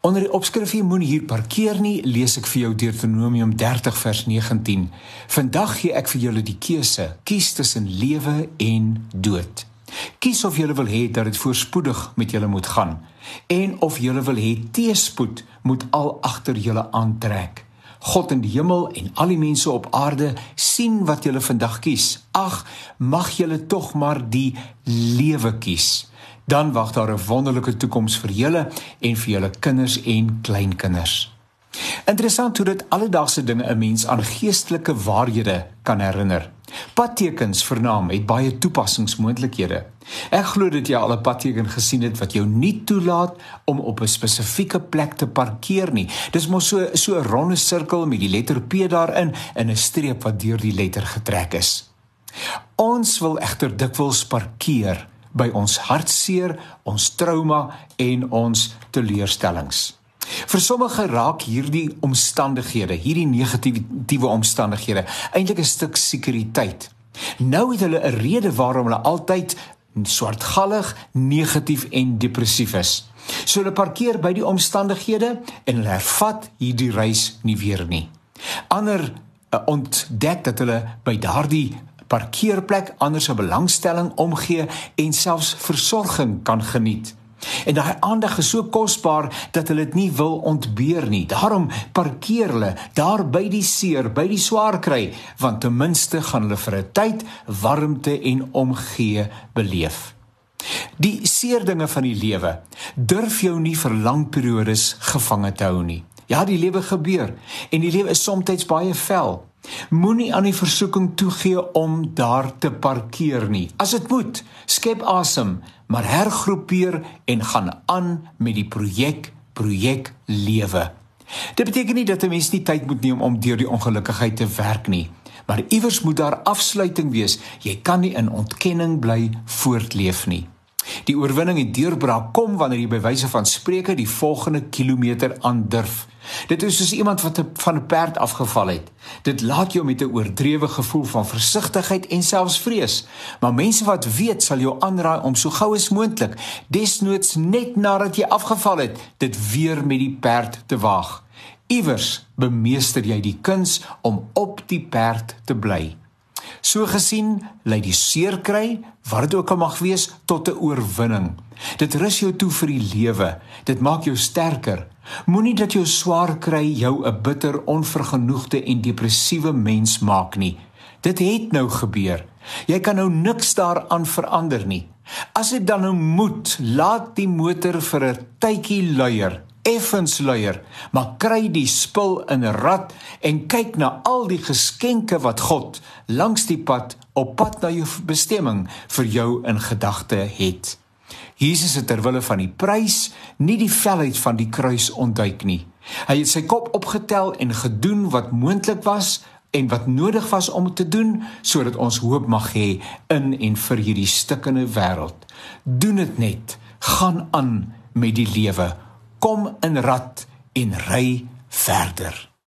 Onder die opskrif hier moenie hier parkeer nie, lees ek vir jou Deuteronomium 30 vers 19. Vandag gee ek vir julle die keuse: kies tussen lewe en dood. Kies of julle wil hê dat dit voorspoedig met julle moet gaan en of julle wil hê teespoed moet al agter julle aantrek. God in die hemel en al die mense op aarde sien wat julle vandag kies. Ag, mag julle tog maar die lewe kies dan wag daar 'n wonderlike toekoms vir julle en vir julle kinders en kleinkinders. Interessant hoe dit alledaagse dinge 'n mens aan geestelike waarhede kan herinner. Padtekens vernaam het baie toepassingsmoontlikhede. Ek glo dat jy al 'n padteken gesien het wat jou nie toelaat om op 'n spesifieke plek te parkeer nie. Dis mos so so 'n ronde sirkel met die letter P daarin en 'n streep wat deur die letter getrek is. Ons wil egter dikwels parkeer by ons hartseer, ons trauma en ons teleurstellings. Vir sommige raak hierdie omstandighede, hierdie negatiewe omstandighede, eintlik 'n stuk sekuriteit. Nou het hulle 'n rede waarom hulle altyd swartgallig, negatief en depressief is. So hulle parkeer by die omstandighede en hulle hervat hierdie reis nie weer nie. Ander uh, ontdek dat hulle by daardie parkeerplek anders 'n belangstelling omgee en selfs versorging kan geniet. En daai aandag is so kosbaar dat hulle dit nie wil ontbeer nie. Daarom parkeer hulle daar by die seer, by die swaar kry, want ten minste gaan hulle vir 'n tyd warmte en omgee beleef. Die seer dinge van die lewe durf jou nie vir lang periodes gevange te hou nie. Ja, die lewe gebeur en die lewe is soms baie vel. Moenie aan die versoeking toegee om daar te parkeer nie. As dit moet, skep asem, maar hergroepeer en gaan aan met die projek, projek lewe. Dit beteken nie dat 'n mens nie tyd moet neem om deur die ongelukkigheid te werk nie, maar iewers moet daar afsluiting wees. Jy kan nie in ontkenning bly voortleef nie. Die oorwinning en deurbraak kom wanneer jy by wyse van spreuke die volgende kilometer aandurf. Dit is soos iemand wat van 'n perd afgeval het. Dit laat jou met 'n oordrewe gevoel van versigtigheid en selfs vrees. Maar mense wat weet sal jou aanraai om so gou as moontlik, desnoods net nadat jy afgeval het, dit weer met die perd te waag. Iewers bemeester jy die kuns om op die perd te bly. So gesien lei die seer kry, wat dit ook al mag wees, tot 'n oorwinning. Dit rus jou toe vir die lewe. Dit maak jou sterker. Moenie dat jou swaar kry jou 'n bitter, onvergenoegde en depressiewe mens maak nie. Dit het nou gebeur. Jy kan nou niks daaraan verander nie. As dit dan nou moet, laat die motor vir 'n tydjie luier effens luier, maar kry die spul in 'n rad en kyk na al die geskenke wat God langs die pad op pad na jou bestemming vir jou in gedagte het. Jesus het ter wille van die prys nie die velheid van die kruis ontduik nie. Hy het sy kop opgetel en gedoen wat moontlik was en wat nodig was om te doen sodat ons hoop mag hê in en vir hierdie stikkende wêreld. Doen dit net. Gaan aan met die lewe kom in rad en ry verder.